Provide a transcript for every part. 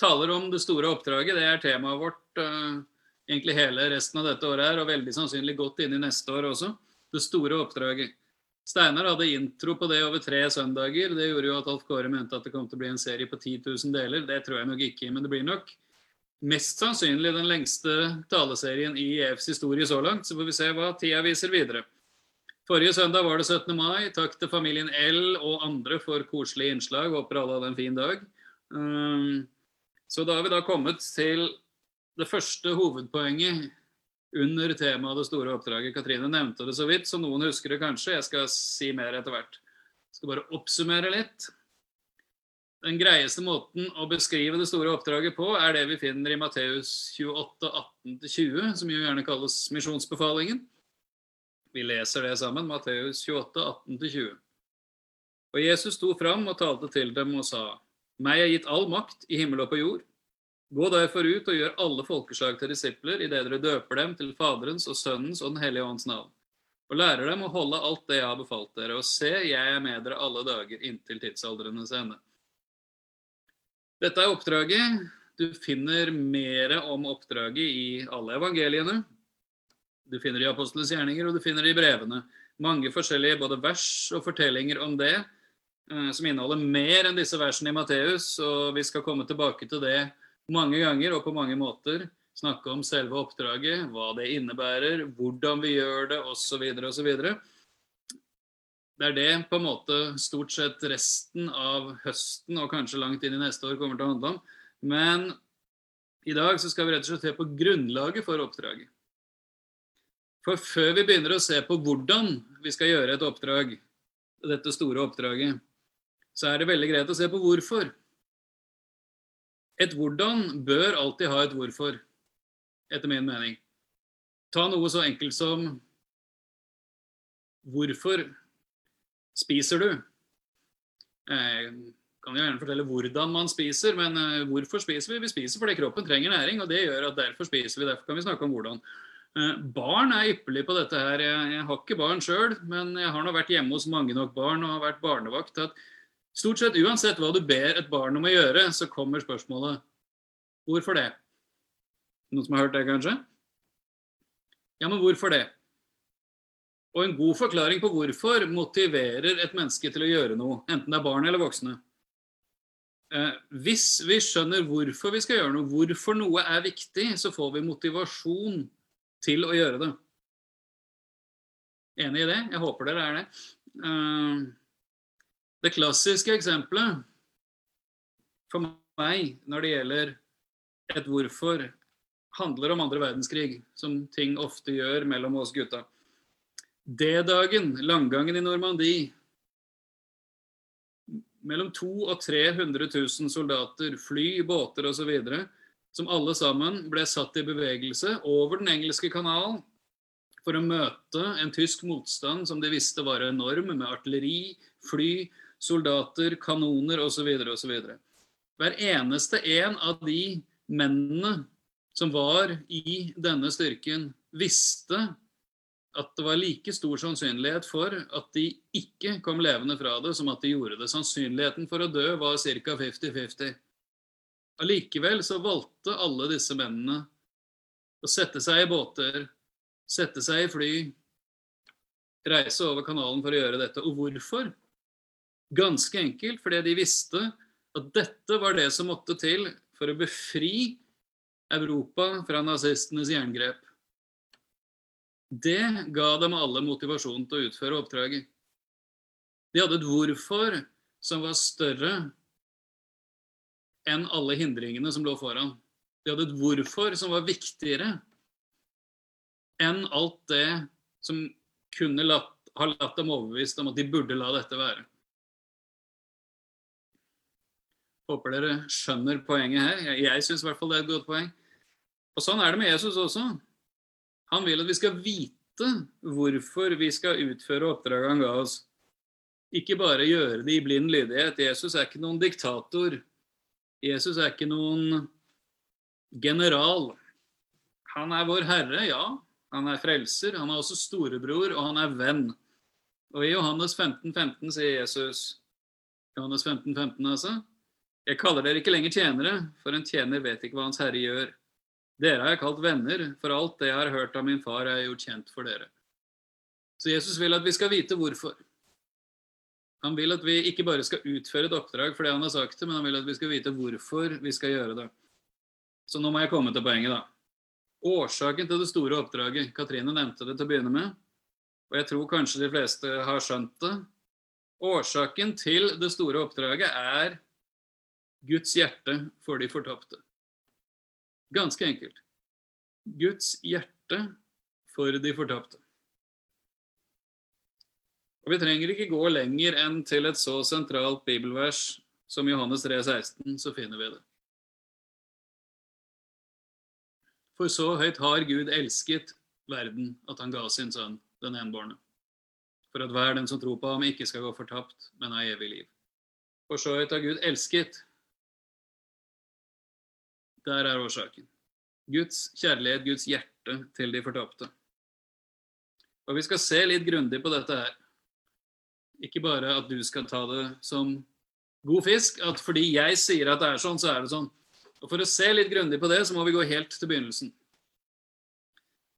taler om det store oppdraget. Det er temaet vårt uh, egentlig hele resten av dette året her, og veldig sannsynlig godt inn i neste år også. Det store oppdraget. Steinar hadde intro på det over tre søndager. Det gjorde jo at Alf Kåre mente at det kom til å bli en serie på 10 000 deler. Det tror jeg nok ikke, men det blir nok mest sannsynlig den lengste taleserien i EFs historie så langt. Så får vi se hva tida viser videre. Forrige søndag var det 17. mai. Takk til familien L og andre for koselige innslag. Håper alle hadde en fin dag. Um, så da har vi da kommet til det første hovedpoenget under temaet det store oppdraget. Katrine nevnte det så vidt, så noen husker det kanskje. Jeg skal si mer etter hvert. Jeg skal bare oppsummere litt. Den greieste måten å beskrive det store oppdraget på, er det vi finner i Matteus 28, 18-20, som jo gjerne kalles misjonsbefalingen. Vi leser det sammen. Matteus 28, 18-20. Og Jesus sto fram og talte til dem og sa:" Meg er gitt all makt i himmel og på jord. Gå derfor ut og gjør alle folkeslag til disipler idet dere døper dem til Faderens og Sønnens og Den hellige ånds navn, og lærer dem å holde alt det jeg har befalt dere, og se, jeg er med dere alle dager inntil tidsaldrenes ende. Dette er oppdraget. Du finner mer om oppdraget i alle evangeliene. Du finner det i apostlenes gjerninger, og du finner det i brevene. Mange forskjellige både vers og fortellinger om det, som inneholder mer enn disse versene i Matteus, og vi skal komme tilbake til det mange ganger og på mange måter. Snakke om selve oppdraget, hva det innebærer, hvordan vi gjør det, osv. osv. Det er det på en måte stort sett resten av høsten og kanskje langt inn i neste år kommer til å handle om. Men i dag så skal vi rett og slett se på grunnlaget for oppdraget. For før vi begynner å se på hvordan vi skal gjøre et oppdrag, dette store oppdraget, så er det veldig greit å se på hvorfor. Et hvordan bør alltid ha et hvorfor, etter min mening. Ta noe så enkelt som hvorfor spiser du? Jeg kan jo gjerne fortelle hvordan man spiser, men eh, hvorfor spiser vi? Vi spiser fordi kroppen trenger næring, og det gjør at derfor spiser vi. Derfor kan vi snakke om hvordan. Eh, barn er ypperlig på dette her. Jeg har ikke barn sjøl, men jeg har nå vært hjemme hos mange nok barn og har vært barnevakt. at Stort sett uansett hva du ber et barn om å gjøre, så kommer spørsmålet hvorfor det? Noen som har hørt det, kanskje? Ja, men hvorfor det? Og en god forklaring på hvorfor motiverer et menneske til å gjøre noe, enten det er barn eller voksne. Eh, hvis vi skjønner hvorfor vi skal gjøre noe, hvorfor noe er viktig, så får vi motivasjon til å gjøre det. Enig i det? Jeg håper dere er det. Det klassiske eksempelet for meg når det gjelder et hvorfor, handler om andre verdenskrig, som ting ofte gjør mellom oss gutta. D-dagen, langgangen i Normandie. Mellom 200 og 300 000 soldater, fly, båter osv. som alle sammen ble satt i bevegelse over Den engelske kanalen for å møte en tysk motstand som de visste var enorm, med artilleri, fly, soldater, kanoner osv. osv. Hver eneste en av de mennene som var i denne styrken, visste at det var like stor sannsynlighet for at de ikke kom levende fra det, som at de gjorde det. Sannsynligheten for å dø var ca. 50-50. Allikevel så valgte alle disse mennene å sette seg i båter, sette seg i fly, reise over kanalen for å gjøre dette. Og hvorfor? Ganske enkelt fordi de visste at dette var det som måtte til for å befri Europa fra nazistenes jerngrep. Det ga dem alle motivasjon til å utføre oppdraget. De hadde et hvorfor som var større enn alle hindringene som lå foran. De hadde et hvorfor som var viktigere enn alt det som kunne latt, ha latt dem overbevist om at de burde la dette være. Håper dere skjønner poenget her. Jeg, jeg syns i hvert fall det er et godt poeng. Og sånn er det med Jesus også. Han vil at vi skal vite hvorfor vi skal utføre oppdraget han ga oss. Ikke bare gjøre det i blind lydighet. Jesus er ikke noen diktator. Jesus er ikke noen general. Han er vår Herre, ja. Han er frelser. Han er også storebror, og han er venn. Og i Johannes 15, 15 sier Jesus Johannes 15, 15 altså jeg kaller dere ikke lenger tjenere, for en tjener vet ikke hva hans herre gjør. Dere har jeg kalt venner, for alt det jeg har hørt av min far, er gjort kjent for dere. Så Jesus vil at vi skal vite hvorfor. Han vil at vi ikke bare skal utføre et oppdrag for det han har sagt det, men han vil at vi skal vite hvorfor vi skal gjøre det. Så nå må jeg komme til poenget, da. Årsaken til det store oppdraget. Katrine nevnte det til å begynne med, og jeg tror kanskje de fleste har skjønt det. Årsaken til det store oppdraget er Guds hjerte for de fortapte. Ganske enkelt. Guds hjerte for de fortapte. Og Vi trenger ikke gå lenger enn til et så sentralt bibelvers som Johannes 3, 16, så finner vi det. For så høyt har Gud elsket verden at han ga sin sønn, den enbårne, for at hver den som tror på ham, ikke skal gå fortapt, men ha evig liv. For så høyt har Gud elsket der er årsaken. Guds kjærlighet, Guds hjerte til de fortapte. Og vi skal se litt grundig på dette her. Ikke bare at du skal ta det som god fisk, at fordi jeg sier at det er sånn, så er det sånn. Og For å se litt grundig på det, så må vi gå helt til begynnelsen.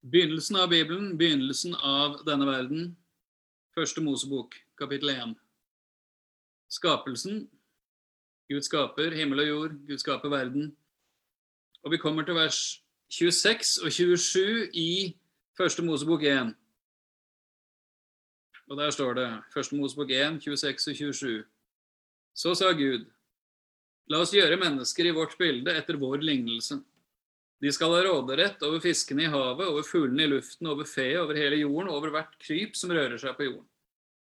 Begynnelsen av Bibelen, begynnelsen av denne verden. Første Mosebok, kapittel 1. Skapelsen. Gud skaper himmel og jord. Gud skaper verden. Og vi kommer til vers 26 og 27 i Første Mosebok 1. Og der står det, Første Mosebok 1, 26 og 27. Så sa Gud, la oss gjøre mennesker i vårt bilde etter vår lignelse. De skal ha råderett over fiskene i havet, over fuglene i luften, over fe, over hele jorden, over hvert kryp som rører seg på jorden.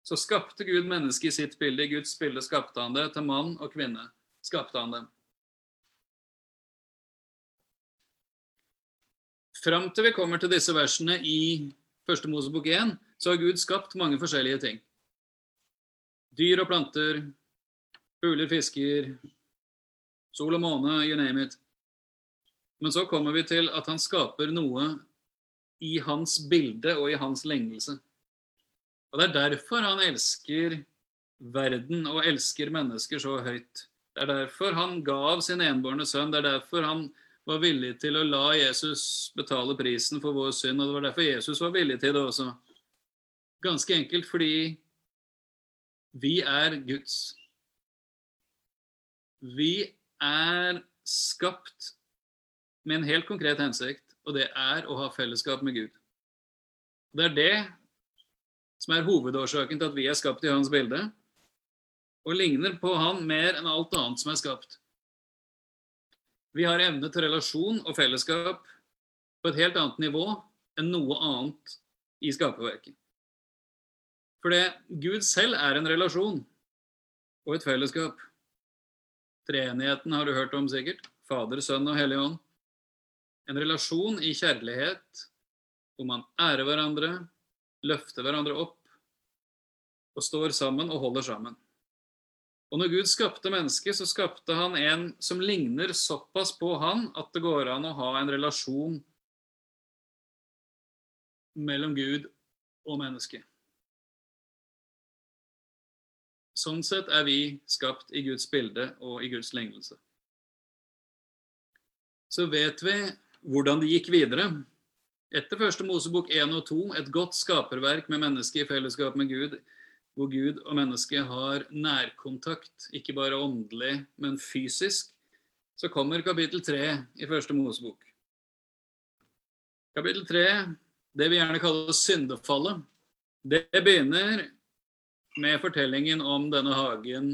Så skapte Gud mennesket i sitt bilde. I Guds bilde skapte han det. Til mann og kvinne skapte han dem. Fram til vi kommer til disse versene i Første Mosebok 1, så har Gud skapt mange forskjellige ting. Dyr og planter, fugler, fisker, sol og måne, you name it. Men så kommer vi til at han skaper noe i hans bilde og i hans lengelse. Og Det er derfor han elsker verden og elsker mennesker så høyt. Det er derfor han gav sin enbårne sønn. Det er derfor han var villig til å la Jesus betale prisen for vår synd. Og det var derfor Jesus var villig til det også. Ganske enkelt fordi vi er Guds. Vi er skapt med en helt konkret hensikt, og det er å ha fellesskap med Gud. Det er det som er hovedårsaken til at vi er skapt i hans bilde, og ligner på han mer enn alt annet som er skapt. Vi har evne til relasjon og fellesskap på et helt annet nivå enn noe annet i skaperverket. For det Gud selv er en relasjon og et fellesskap. Treenigheten har du hørt om sikkert. Fader, Sønn og Hellig Ånd. En relasjon i kjærlighet hvor man ærer hverandre, løfter hverandre opp og står sammen og holder sammen. Og når Gud skapte mennesket, så skapte han en som ligner såpass på han at det går an å ha en relasjon mellom Gud og menneske. Sånn sett er vi skapt i Guds bilde og i Guds lignelse. Så vet vi hvordan det gikk videre. Etter første Mosebok 1 og 2, et godt skaperverk med mennesket i fellesskap med Gud, hvor Gud og mennesket har nærkontakt, ikke bare åndelig, men fysisk, så kommer kapittel 3 i første Mosebok. Kapittel 3, det vi gjerne kaller syndefallet, det begynner med fortellingen om denne hagen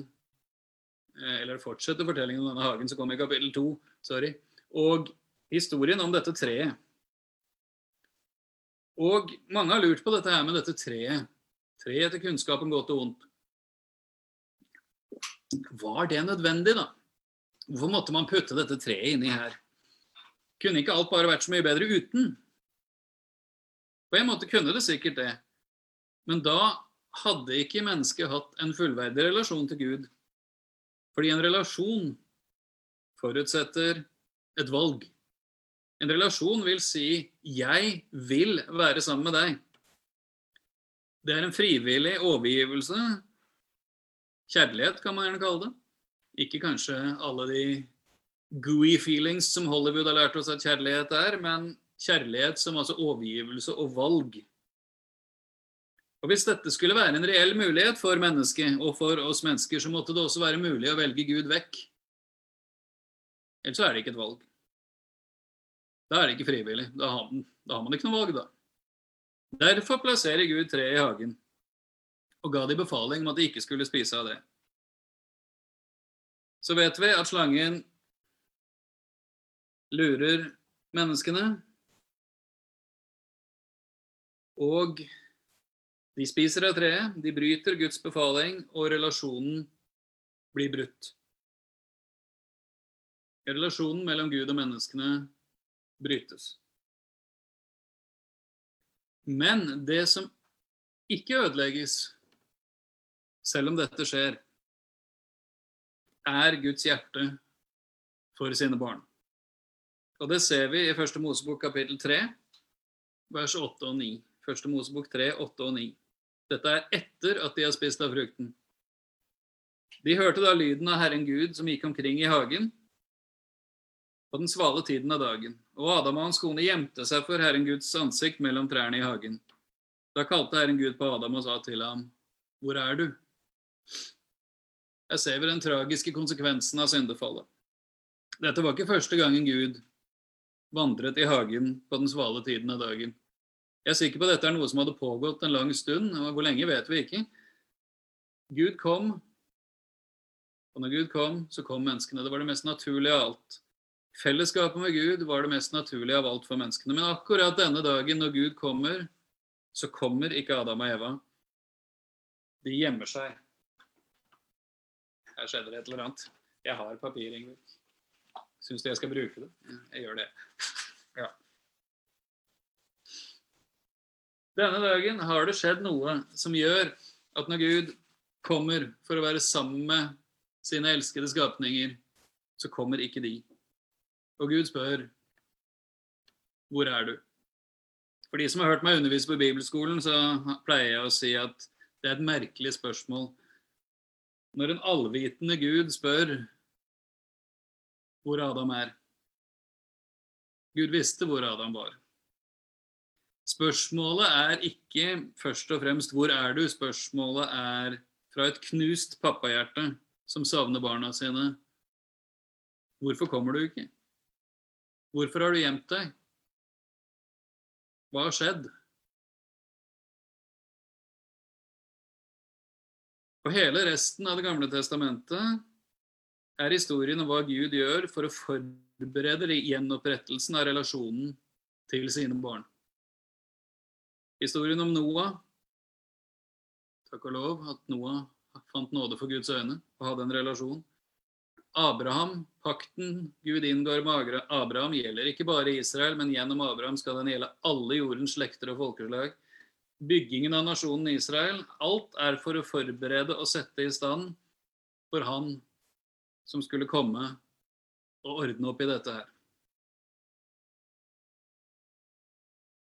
eh, Eller fortsetter fortellingen om denne hagen som kommer i kapittel 2. Sorry. Og historien om dette treet. Og mange har lurt på dette her med dette treet. Treet etter kunnskapen godt og vondt. Var det nødvendig, da? Hvorfor måtte man putte dette treet inni her? Kunne ikke alt bare vært så mye bedre uten? På en måte kunne det sikkert det. Men da hadde ikke mennesket hatt en fullverdig relasjon til Gud. Fordi en relasjon forutsetter et valg. En relasjon vil si 'jeg vil være sammen med deg'. Det er en frivillig overgivelse. Kjærlighet, kan man gjerne kalle det. Ikke kanskje alle de gooey feelings som Hollywood har lært oss at kjærlighet er, men kjærlighet som altså overgivelse og valg. Og Hvis dette skulle være en reell mulighet for mennesket og for oss mennesker, så måtte det også være mulig å velge Gud vekk. Ellers er det ikke et valg. Da er det ikke frivillig. Da har man, da har man ikke noe valg, da. Derfor plasserer Gud treet i hagen og ga de befaling om at de ikke skulle spise av det. Så vet vi at slangen lurer menneskene, og de spiser av treet, de bryter Guds befaling, og relasjonen blir brutt. Relasjonen mellom Gud og menneskene brytes. Men det som ikke ødelegges, selv om dette skjer, er Guds hjerte for sine barn. Og det ser vi i Første Mosebok kapittel 3, vers 8 og 9. Første Mosebok 3, 8 og 9. Dette er etter at de har spist av frukten. De hørte da lyden av Herren Gud som gikk omkring i hagen på den svale tiden av dagen, og Adam og hans kone gjemte seg for Herren Guds ansikt mellom trærne i hagen. Da kalte Herren Gud på Adam og sa til ham, Hvor er du? Jeg ser ved den tragiske konsekvensen av syndefallet. Dette var ikke første gangen Gud vandret i hagen på den svale tiden av dagen. Jeg er sikker på at dette er noe som hadde pågått en lang stund, og hvor lenge vet vi ikke. Gud kom, og når Gud kom, så kom menneskene. Det var det mest naturlige av alt. Fellesskapet med Gud var det mest naturlige av alt for menneskene. Men akkurat denne dagen når Gud kommer, så kommer ikke Adam og Eva. De gjemmer seg. Her skjedde det et eller annet. Jeg har papir, Ingrid. Syns du jeg skal bruke det? Jeg gjør det. Ja. Denne dagen har det skjedd noe som gjør at når Gud kommer for å være sammen med sine elskede skapninger, så kommer ikke de. Og Gud spør, 'Hvor er du?' For de som har hørt meg undervise på bibelskolen, så pleier jeg å si at det er et merkelig spørsmål. Når en allvitende Gud spør hvor Adam er. Gud visste hvor Adam var. Spørsmålet er ikke først og fremst 'hvor er du?' Spørsmålet er fra et knust pappahjerte som savner barna sine. Hvorfor kommer du ikke? Hvorfor har du gjemt deg? Hva har skjedd? Og hele resten av Det gamle testamentet er historien om hva Gud gjør for å forberede gjenopprettelsen av relasjonen til sine barn. Historien om Noah. Takk og lov at Noah fant nåde for Guds øyne og hadde en relasjon. Abraham, pakten Gud inngår med Abraham, gjelder ikke bare Israel, men gjennom Abraham skal den gjelde alle jordens slekter og folkeslag. Byggingen av nasjonen Israel, alt er for å forberede og sette i stand for han som skulle komme og ordne opp i dette her.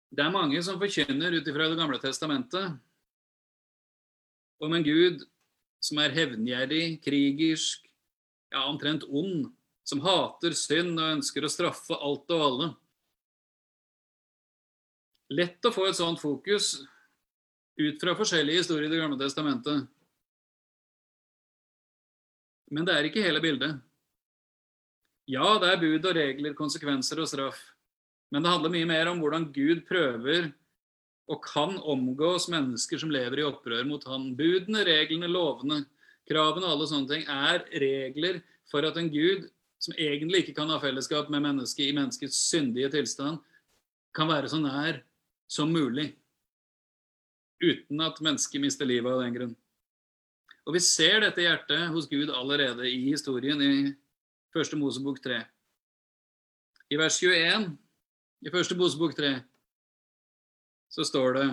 Det er mange som forkynner ut ifra Det gamle testamentet om en Gud som er hevngjerrig, krigersk, ja, omtrent ond, som hater synd og ønsker å straffe alt og alle. Lett å få et sånt fokus ut fra forskjellige historier i Det gamle testamentet. Men det er ikke hele bildet. Ja, det er bud og regler, konsekvenser og straff. Men det handler mye mer om hvordan Gud prøver og kan omgås mennesker som lever i opprør mot han. Budene, reglene, lovene, kravene og alle sånne ting er regler for at en Gud som egentlig ikke kan ha fellesskap med mennesket i menneskets syndige tilstand, kan være så nær som mulig. Uten at mennesket mister livet av den grunn. Og vi ser dette hjertet hos Gud allerede i historien i Første Mosebok 3. I vers 21 i Første Mosebok 3 så står det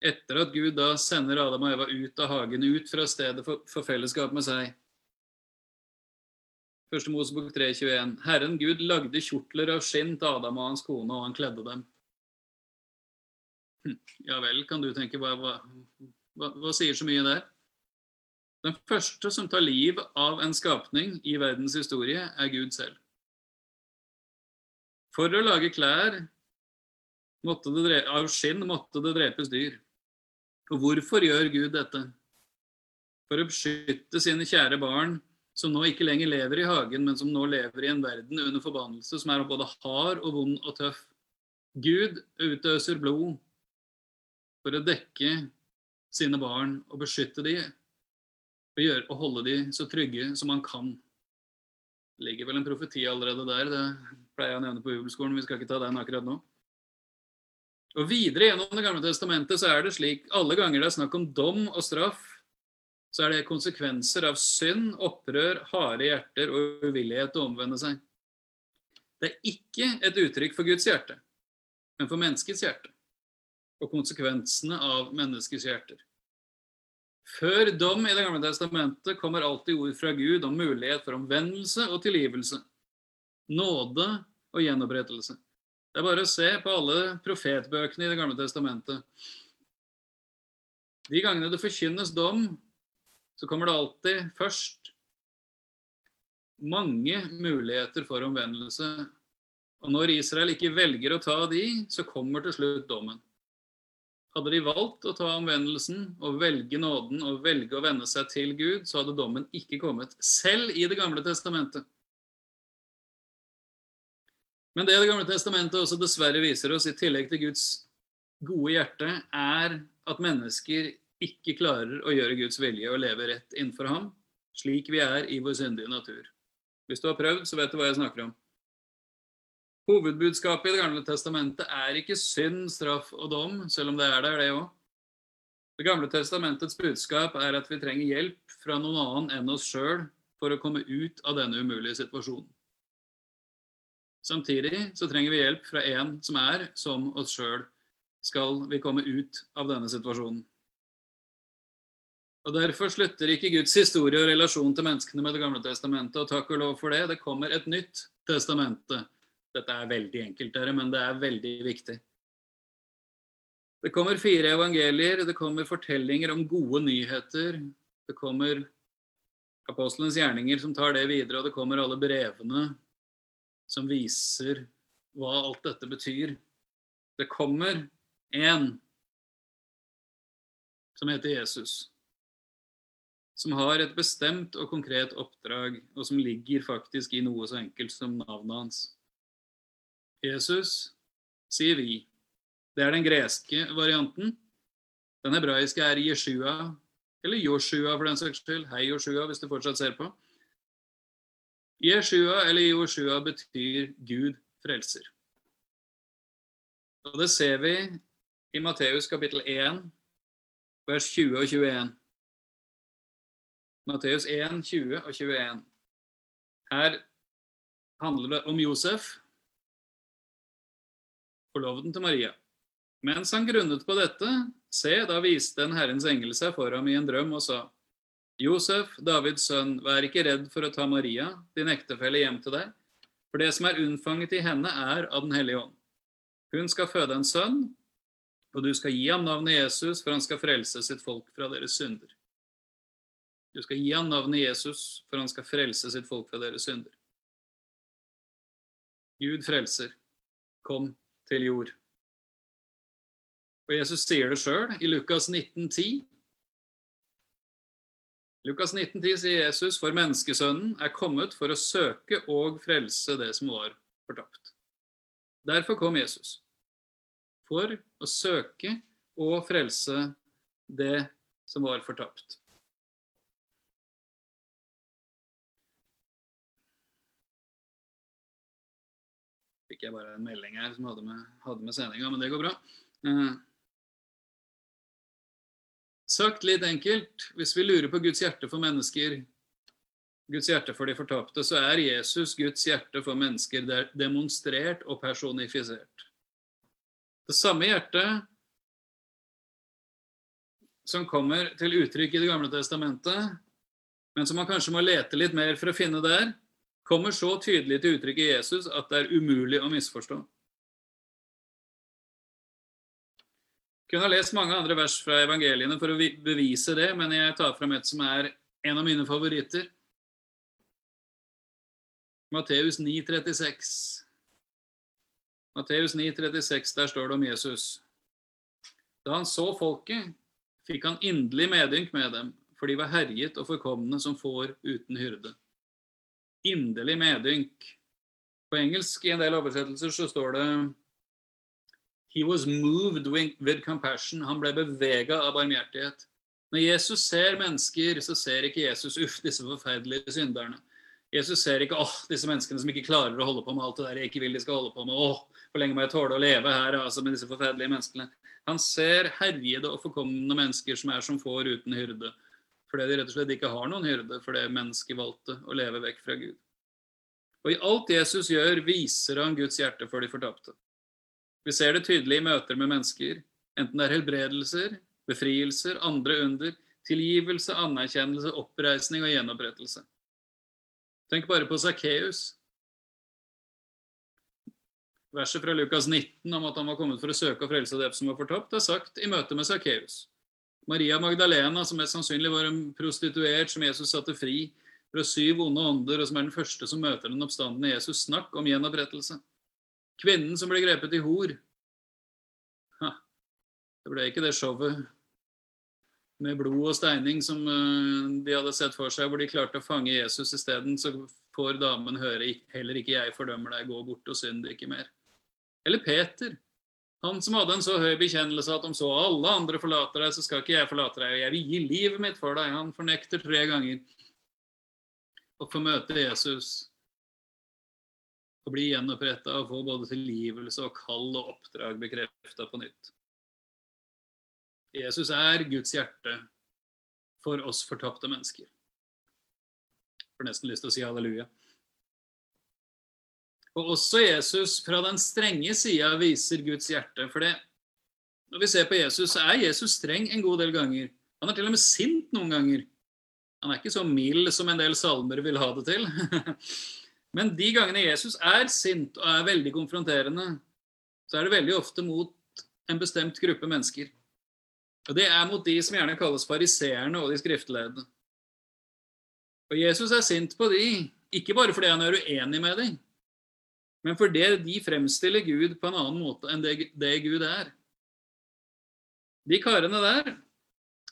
etter at Gud da sender Adam og Eva ut av hagen, ut fra stedet for, for fellesskap med seg. Første Mosebok 3,21. Herren Gud lagde kjortler av skinn til Adam og hans kone, og han kledde dem. Hm, ja vel, kan du tenke, hva, hva, hva, hva sier så mye der? Den første som tar liv av en skapning i verdens historie, er Gud selv. For å lage klær av skinn måtte det drepes dyr. Og hvorfor gjør Gud dette? For å beskytte sine kjære barn, som nå ikke lenger lever i hagen, men som nå lever i en verden under forbannelse, som er både hard og vond og tøff. Gud utøser blod for å dekke sine barn og beskytte dem og, gjøre, og holde dem så trygge som han kan. Det ligger vel en profeti allerede der, det pleier jeg å nevne på jubelskolen. vi skal ikke ta den akkurat nå. Og Videre gjennom Det gamle testamentet så er det slik alle ganger det er snakk om dom og straff, så er det konsekvenser av synd, opprør, harde hjerter og uvillighet til å omvende seg. Det er ikke et uttrykk for Guds hjerte, men for menneskets hjerte og konsekvensene av menneskets hjerter. Før dom i Det gamle testamentet kommer alltid ord fra Gud om mulighet for omvendelse og tilgivelse, nåde og gjenopprettelse. Det er bare å se på alle profetbøkene i Det gamle testamentet. De gangene det forkynnes dom, så kommer det alltid først mange muligheter for omvendelse. Og når Israel ikke velger å ta de, så kommer til slutt dommen. Hadde de valgt å ta omvendelsen og velge nåden og velge å vende seg til Gud, så hadde dommen ikke kommet, selv i Det gamle testamentet. Men det Det gamle testamentet også dessverre viser oss, i tillegg til Guds gode hjerte, er at mennesker ikke klarer å gjøre Guds vilje og leve rett innenfor ham, slik vi er i vår syndige natur. Hvis du har prøvd, så vet du hva jeg snakker om. Hovedbudskapet i Det gamle testamentet er ikke synd, straff og dom, selv om det er der, det òg. Det gamle testamentets budskap er at vi trenger hjelp fra noen annen enn oss sjøl for å komme ut av denne umulige situasjonen. Samtidig så trenger vi hjelp fra en som er som oss sjøl, skal vi komme ut av denne situasjonen. Og Derfor slutter ikke Guds historie og relasjon til menneskene med Det gamle testamentet. Og takk og lov for det. Det kommer et nytt testamente. Dette er veldig enkelt, dere, men det er veldig viktig. Det kommer fire evangelier, det kommer fortellinger om gode nyheter. Det kommer apostlenes gjerninger som tar det videre, og det kommer alle brevene som viser hva alt dette betyr. Det kommer en som heter Jesus, som har et bestemt og konkret oppdrag, og som ligger faktisk i noe så enkelt som navnet hans. Jesus, sier vi. Det er den greske varianten. Den hebraiske er Jeshua, eller Joshua for den saks skyld. Hei, Joshua, hvis du fortsatt ser på. Jeshua eller Joshua betyr Gud frelser. Og Det ser vi i Matteus kapittel 1, vers 20 og 21. Matteus 1, 20 og 21. Her handler det om Josef, forloveden til Maria. Mens han grunnet på dette, se, da viste en Herrens engel seg for ham i en drøm og sa:" Josef, Davids sønn, vær ikke redd for å ta Maria, din ektefelle, hjem til deg, for det som er unnfanget i henne, er av Den hellige ånd. Hun skal føde en sønn, og du skal gi ham navnet Jesus, for han skal frelse sitt folk fra deres synder. Du skal gi ham navnet Jesus, for han skal frelse sitt folk fra deres synder. Gud frelser. Kom til jord. Og Jesus sier det sjøl i Lukas 19, 1910. Lukas 19,10 sier Jesus, for menneskesønnen er kommet for å søke og frelse det som var fortapt. Derfor kom Jesus. For å søke og frelse det som var fortapt. Fikk jeg bare en melding her som hadde med, hadde med sendinga, men det går bra. Sagt litt enkelt, hvis vi lurer på Guds hjerte for mennesker, Guds hjerte for de fortapte, så er Jesus Guds hjerte for mennesker demonstrert og personifisert. Det samme hjertet som kommer til uttrykk i Det gamle testamentet, men som man kanskje må lete litt mer for å finne der, kommer så tydelig til uttrykk i Jesus at det er umulig å misforstå. Kunne ha lest mange andre vers fra evangeliene for å bevise det, men jeg tar fram et som er en av mine favoritter. Matteus 9,36. Matteus 9,36, der står det om Jesus. Da han så folket, fikk han inderlig medynk med dem, for de var herjet og forkomne som får uten hyrde. Inderlig medynk. På engelsk i en del oversettelser så står det He was moved with compassion. Han ble bevega av barmhjertighet. Når Jesus ser mennesker, så ser ikke Jesus uff, disse forferdelige synderne. Jesus ser ikke åh, disse menneskene som ikke klarer å holde på med alt det der jeg ikke vil de skal holde på med. åh, hvor lenge må jeg tåle å leve her altså, med disse forferdelige menneskene? Han ser herjede og forkomne mennesker som er som får uten hyrde. Fordi de rett og slett ikke har noen hyrde, fordi mennesket valgte å leve vekk fra Gud. Og i alt Jesus gjør, viser han Guds hjerte for de fortapte. Vi ser det tydelig i møter med mennesker, enten det er helbredelser, befrielser, andre under, tilgivelse, anerkjennelse, oppreisning og gjenopprettelse. Tenk bare på Sakkeus, Verset fra Lukas 19 om at han var kommet for å søke og frelse det som var fortapt, er sagt i møte med Sakkeus. Maria Magdalena, som mest sannsynlig var en prostituert som Jesus satte fri fra syv onde ånder, og som er den første som møter den oppstandende Jesus, snakk om gjenopprettelse. Kvinnen som ble grepet i hor. Ha, det ble ikke det showet med blod og steining som eh, de hadde sett for seg, hvor de klarte å fange Jesus isteden, så får damen høre heller ikke jeg fordømmer deg, gå bort og synd ikke mer. Eller Peter. Han som hadde en så høy bekjennelse at om så alle andre forlater deg, så skal ikke jeg forlate deg. Og jeg vil gi livet mitt for deg. Han fornekter tre ganger. Å få møte Jesus og bli gjenoppretta og få både tilgivelse og kall og oppdrag bekrefta på nytt. Jesus er Guds hjerte for oss fortapte mennesker. Jeg får nesten lyst til å si halleluja. Og også Jesus fra den strenge sida viser Guds hjerte. For det, når vi ser på Jesus, så er Jesus streng en god del ganger. Han er til og med sint noen ganger. Han er ikke så mild som en del salmer vil ha det til. Men de gangene Jesus er sint og er veldig konfronterende, så er det veldig ofte mot en bestemt gruppe mennesker. Og det er mot de som gjerne kalles fariseerne og de skriftlærde. Og Jesus er sint på de, ikke bare fordi han er uenig med dem, men fordi de fremstiller Gud på en annen måte enn det, Gud er. De karene der,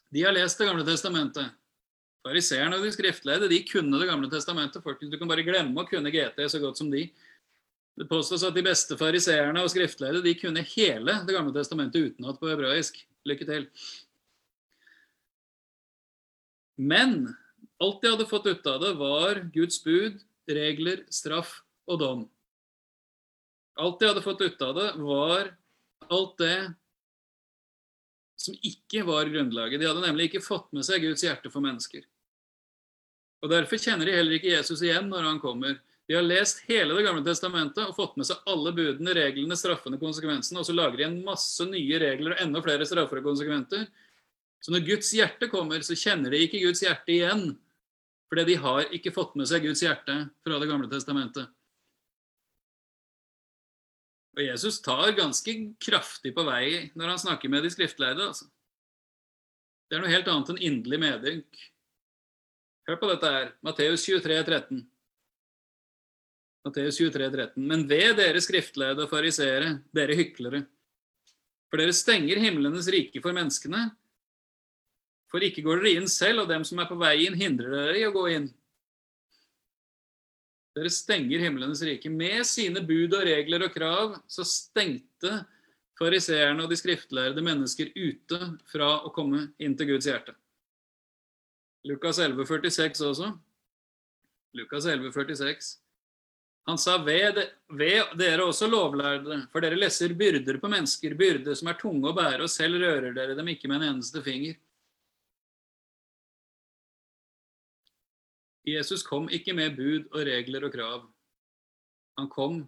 de har lest Det gamle testamentet. Fariseerne og de skriftleide de kunne Det gamle testamentet. Folkens, du kan bare glemme å kunne GT så godt som de. Det påstås at de beste fariseerne og skriftleide de kunne hele Det gamle testamentet utenat på hebraisk. Lykke til. Men alt de hadde fått ut av det, var Guds bud, regler, straff og dom. Alt de hadde fått ut av det, var alt det som ikke var grunnlaget. De hadde nemlig ikke fått med seg Guds hjerte for mennesker. Og Derfor kjenner de heller ikke Jesus igjen når han kommer. De har lest hele Det gamle testamentet og fått med seg alle budene, reglene, straffene, konsekvensene, og så lager de en masse nye regler og enda flere straffer og konsekventer. Så når Guds hjerte kommer, så kjenner de ikke Guds hjerte igjen. Fordi de har ikke fått med seg Guds hjerte fra Det gamle testamentet. Og Jesus tar ganske kraftig på vei når han snakker med de skriftlærde. Altså. Det er noe helt annet enn inderlig medynk. Hør på dette her. Matteus 23, 13. Matteus 23, 13. Men ved dere skriftlærde og fariseere, dere hyklere. For dere stenger himlenes rike for menneskene. For ikke går dere inn selv, og dem som er på vei inn, hindrer dere i å gå inn. Dere stenger himlenes rike. Med sine bud og regler og krav så stengte fariseerne og de skriftlærde mennesker ute fra å komme inn til Guds hjerte. Lukas 11, 46 også. Lukas 11, 46. Han sa ved, ved dere også lovlærde, for dere lesser byrder på mennesker, byrder som er tunge å bære, og selv rører dere dem ikke med en eneste finger. Jesus kom ikke med bud og regler og krav. Han kom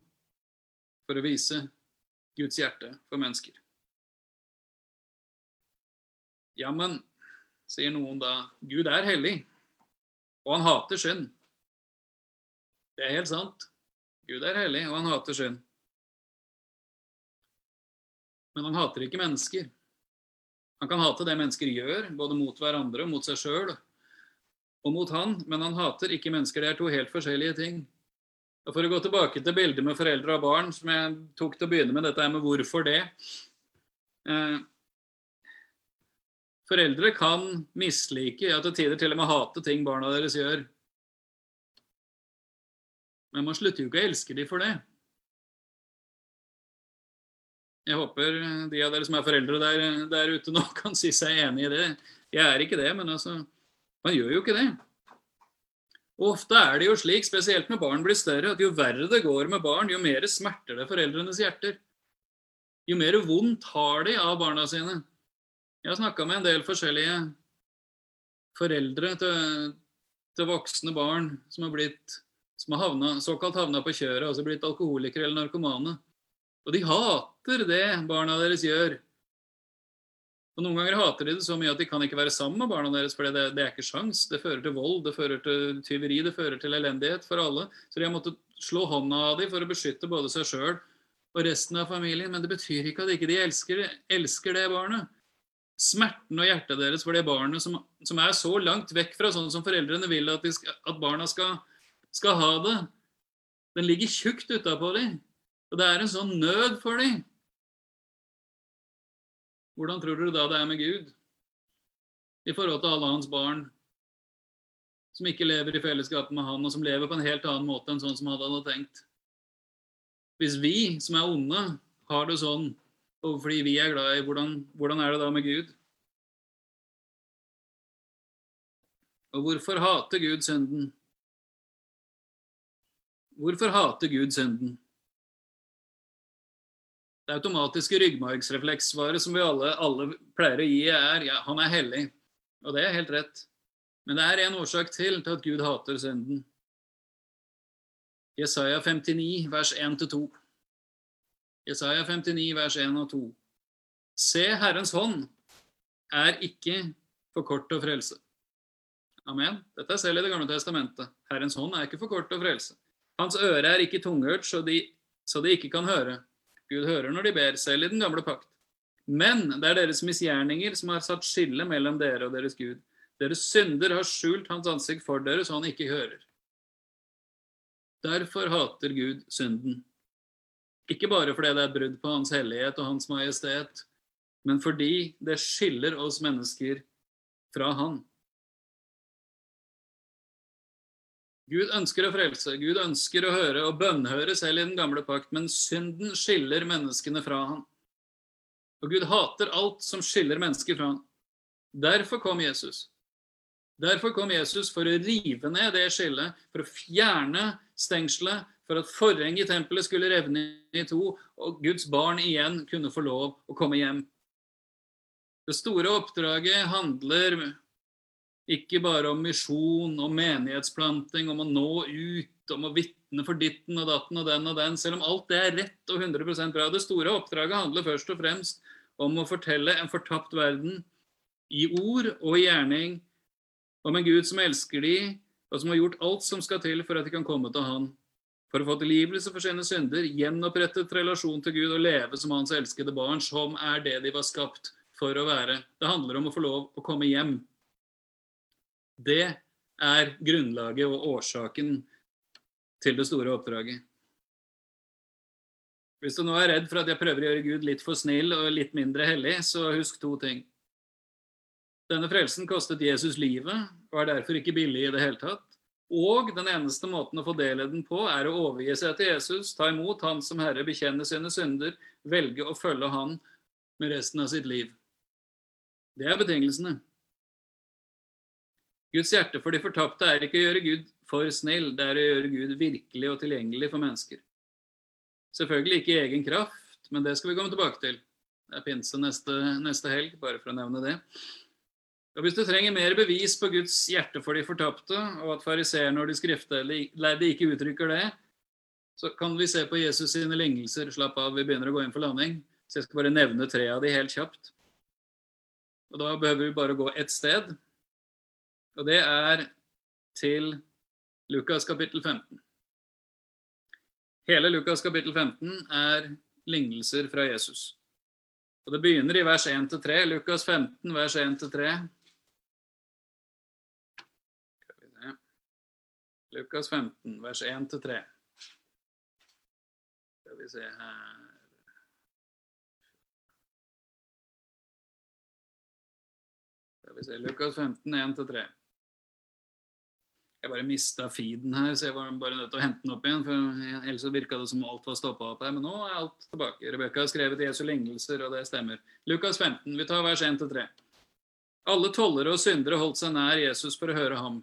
for å vise Guds hjerte for mennesker. Ja, men, sier noen da, Gud er hellig, og han hater synd. Det er helt sant. Gud er hellig, og han hater synd. Men han hater ikke mennesker. Han kan hate det mennesker gjør, både mot hverandre og mot seg sjøl og mot han, men han hater ikke mennesker. Det er to helt forskjellige ting. Og For å gå tilbake til bildet med foreldre og barn, som jeg tok til å begynne med, dette her med hvorfor det. Eh, foreldre kan mislike, ja til tider til og med hate ting barna deres gjør. Men man slutter jo ikke å elske dem for det. Jeg håper de av dere som er foreldre der, der ute nå, kan si seg enig i det. Jeg er ikke det, men altså Man gjør jo ikke det. Og Ofte er det jo slik, spesielt når barn blir større, at jo verre det går med barn, jo mer smerter det foreldrenes hjerter. Jo mer vondt har de av barna sine. Jeg har snakka med en del forskjellige foreldre til, til voksne barn som har blitt som har havna, såkalt havna på kjøret, altså blitt alkoholikere eller narkomane. Og de hater det barna deres gjør. Og Noen ganger hater de det så mye at de kan ikke være sammen med barna deres, for det, det er ikke sjans. Det fører til vold, det fører til tyveri, det fører til elendighet for alle. Så de har måttet slå hånda av dem for å beskytte både seg sjøl og resten av familien. Men det betyr ikke at ikke de elsker, elsker det barnet. Smerten og hjertet deres for det barnet som, som, er så langt vekk fra sånn som foreldrene vil at, skal, at barna skal, skal ha det, den ligger tjukt utapå dem. Og det er en sånn nød for dem. Hvordan tror dere da det er med Gud i forhold til alle hans barn som ikke lever i fellesskap med han, og som lever på en helt annen måte enn sånn som han hadde tenkt? Hvis vi som er onde, har det sånn og fordi vi er glad i hvordan, hvordan er det da med Gud? Og hvorfor hater Gud synden? Hvorfor hater Gud synden? Det automatiske ryggmargsrefleksvaret som vi alle, alle, pleier å gi, er ja, han er hellig. Og det er helt rett. Men det er en årsak til til at Gud hater synden. Jesaja 59, vers 1-2. Jesaja 59, vers 1 og 2. Se, Herrens hånd er ikke for kort å frelse. Amen. Dette er selv i Det gamle testamentet. Herrens hånd er ikke for kort å frelse. Hans øre er ikke tunghørt, så så de ikke kan høre. Gud hører når de ber, selv i den gamle pakt. Men det er deres misgjerninger som har satt skille mellom dere og deres Gud. Deres synder har skjult hans ansikt for dere, så han ikke hører. Derfor hater Gud synden. Ikke bare fordi det er et brudd på hans hellighet og hans majestet, men fordi det skiller oss mennesker fra han. Gud ønsker å frelse, Gud ønsker å høre og bønnhøre selv i den gamle pakt, men synden skiller menneskene fra han. Og Gud hater alt som skiller mennesker fra han. Derfor kom Jesus. Derfor kom Jesus for å rive ned det skillet, for å fjerne stengselet, for at forhenget i tempelet skulle revne i to, og Guds barn igjen kunne få lov å komme hjem. Det store oppdraget handler ikke bare om misjon og menighetsplanting, om å nå ut, om å vitne for ditten og datten og den og den, selv om alt det er rett og 100% bra. Det store oppdraget handler først og fremst om å fortelle en fortapt verden i ord og i gjerning om en Gud som elsker de, og som har gjort alt som skal til for at de kan komme til Han. For å få tilgivelse for sine synder, gjenopprettet relasjon til Gud og leve som Hans elskede barn, som er det de var skapt for å være. Det handler om å få lov å komme hjem det er grunnlaget og årsaken til det store oppdraget. Hvis du nå er redd for at jeg prøver å gjøre Gud litt for snill og litt mindre hellig, så husk to ting. Denne frelsen kostet Jesus livet og er derfor ikke billig i det hele tatt. Og den eneste måten å få del den på, er å overgi seg til Jesus, ta imot Han som Herre, bekjenne sine synder, velge å følge Han med resten av sitt liv. Det er betingelsene. Guds hjerte for de fortapte er ikke å gjøre Gud for snill, det er å gjøre Gud virkelig og tilgjengelig for mennesker. Selvfølgelig ikke i egen kraft, men det skal vi komme tilbake til. Det er pinse neste, neste helg, bare for å nevne det. Og Hvis du trenger mer bevis på Guds hjerte for de fortapte, og at fariseerne og de skriftlærde ikke uttrykker det, så kan vi se på Jesus sine lignelser. Slapp av, vi begynner å gå inn for landing. Så jeg skal bare nevne tre av de helt kjapt. Og Da behøver vi bare gå ett sted. Og det er til Lukas kapittel 15. Hele Lukas kapittel 15 er lignelser fra Jesus. Og Det begynner i vers 1-3. Lukas 15, vers 1-3. Lukas 15, vers 1-3. Skal vi se her Skal vi se Lukas 15, 1-3. Jeg bare mista feeden her, så jeg var bare nødt til å hente den opp igjen. for Ellers virka det som alt var stoppa opp her, men nå er alt tilbake. Rebekka har skrevet Jesu lignelser, og det stemmer. Lukas 15, vi tar vers 1-3. Alle tollere og syndere holdt seg nær Jesus for å høre ham.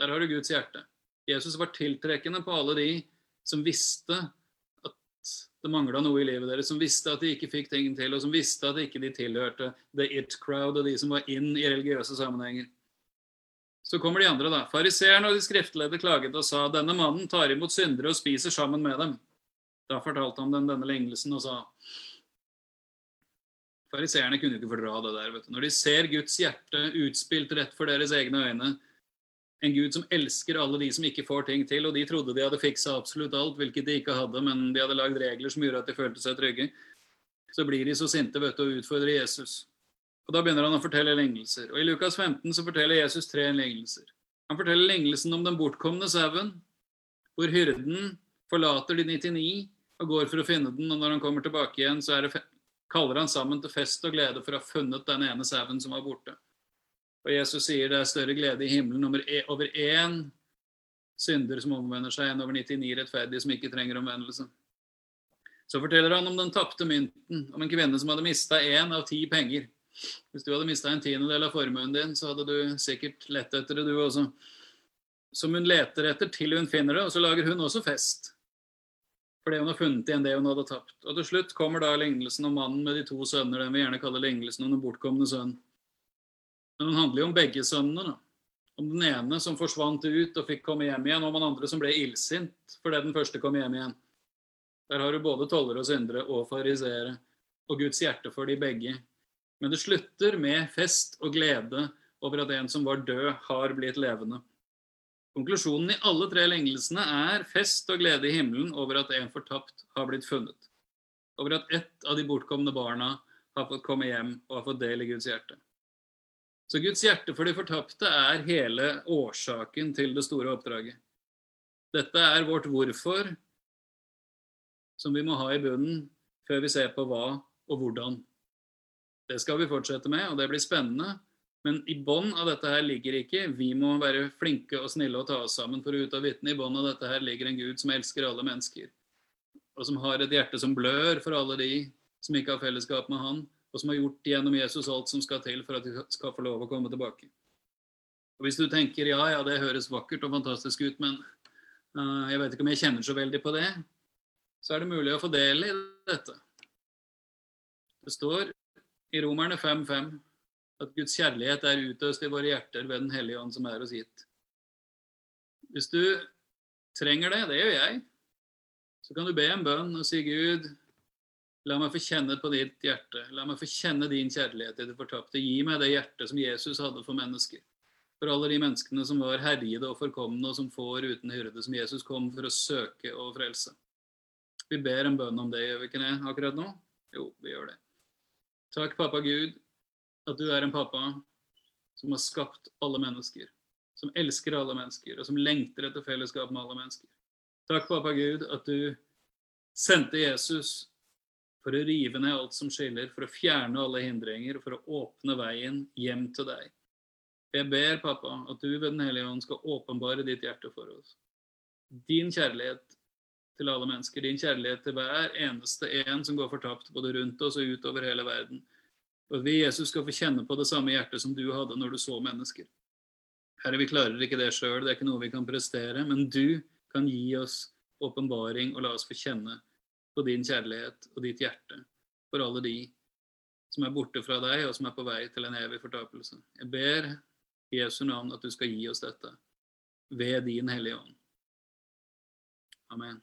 Der har du Guds hjerte. Jesus var tiltrekkende på alle de som visste at det mangla noe i livet deres, som visste at de ikke fikk ting til, og som visste at ikke de tilhørte the it crowd og de som var inn i religiøse sammenhenger. Så kommer de andre, da. Fariseerne og de skriftledde klaget og sa denne mannen tar imot syndere og spiser sammen med dem. Da fortalte han dem denne lignelsen og sa Fariseerne kunne ikke fordra det der. vet du. Når de ser Guds hjerte utspilt rett for deres egne øyne, en Gud som elsker alle de som ikke får ting til, og de trodde de hadde fiksa absolutt alt, hvilket de ikke hadde, men de hadde lagd regler som gjorde at de følte seg trygge. Så blir de så sinte vet du, og utfordrer Jesus. Og Da begynner han å fortelle lignelser. Og I Lukas 15 så forteller Jesus tre lignelser. Han forteller lignelsen om den bortkomne sauen, hvor hyrden forlater de 99 og går for å finne den, og når han kommer tilbake igjen, så det, kaller han sammen til fest og glede for å ha funnet den ene sauen som var borte. Og Jesus sier det er større glede i himmelen e, over én synder som omvender seg, enn over 99 rettferdige som ikke trenger omvendelse. Så forteller han om den tapte mynten, om en kvinne som hadde mista én av ti penger. Hvis du hadde mista en tiendedel av formuen din, så hadde du sikkert lett etter det, du også. Som hun leter etter til hun finner det, og så lager hun også fest. Fordi hun har funnet igjen det hun hadde tapt. Og til slutt kommer da lignelsen om mannen med de to sønner, den vi gjerne kaller lignelsen om den bortkomne sønn. Men den handler jo om begge sønnene. Om den ene som forsvant ut og fikk komme hjem igjen, og om den andre som ble illsint fordi den første kom hjem igjen. Der har du både tollere og syndere og fariseere, og Guds hjerte for de begge. Men det slutter med fest og glede over at en som var død, har blitt levende. Konklusjonen i alle tre lignelsene er fest og glede i himmelen over at en fortapt har blitt funnet. Over at ett av de bortkomne barna har fått komme hjem og har fått del i Guds hjerte. Så Guds hjerte for de fortapte er hele årsaken til det store oppdraget. Dette er vårt hvorfor, som vi må ha i bunnen før vi ser på hva og hvordan. Det skal vi fortsette med, og det blir spennende. Men i bånn av dette her ligger ikke vi må være flinke og snille og ta oss sammen for å ut av vitne. I bånn av dette her ligger en Gud som elsker alle mennesker, og som har et hjerte som blør for alle de som ikke har fellesskap med Han, og som har gjort gjennom Jesus alt som skal til for at de skal få lov å komme tilbake. Og Hvis du tenker ja, ja, det høres vakkert og fantastisk ut, men uh, jeg vet ikke om jeg kjenner så veldig på det, så er det mulig å få del i dette. Det står i Romerne 5.5 at Guds kjærlighet er utøst i våre hjerter ved Den hellige ånd som er oss gitt. Hvis du trenger det, det gjør jeg, så kan du be en bønn og si Gud, La meg få kjenne på ditt hjerte. La meg få kjenne din kjærlighet i det fortapte. Gi meg det hjertet som Jesus hadde for mennesker. For alle de menneskene som var herjede og forkomne, og som får uten hyrde, som Jesus kom for å søke og frelse. Vi ber en bønn om det, gjør vi ikke det akkurat nå? Jo, vi gjør det. Takk, pappa Gud, at du er en pappa som har skapt alle mennesker. Som elsker alle mennesker, og som lengter etter fellesskap med alle mennesker. Takk, pappa Gud, at du sendte Jesus for å rive ned alt som skiller, for å fjerne alle hindringer, for å åpne veien hjem til deg. Jeg ber, pappa, at du ved Den hellige ånd skal åpenbare ditt hjerte for oss. Din kjærlighet til alle mennesker, din kjærlighet til hver eneste en som går fortapt, både rundt oss og utover hele verden. Og at vi, Jesus, skal få kjenne på det samme hjertet som du hadde når du så mennesker. Herre, vi klarer ikke det sjøl, det er ikke noe vi kan prestere, men du kan gi oss åpenbaring og la oss få kjenne på din kjærlighet og ditt hjerte for alle de som er borte fra deg, og som er på vei til en evig fortapelse. Jeg ber i Jesu navn at du skal gi oss dette ved din Hellige Ånd. Amen.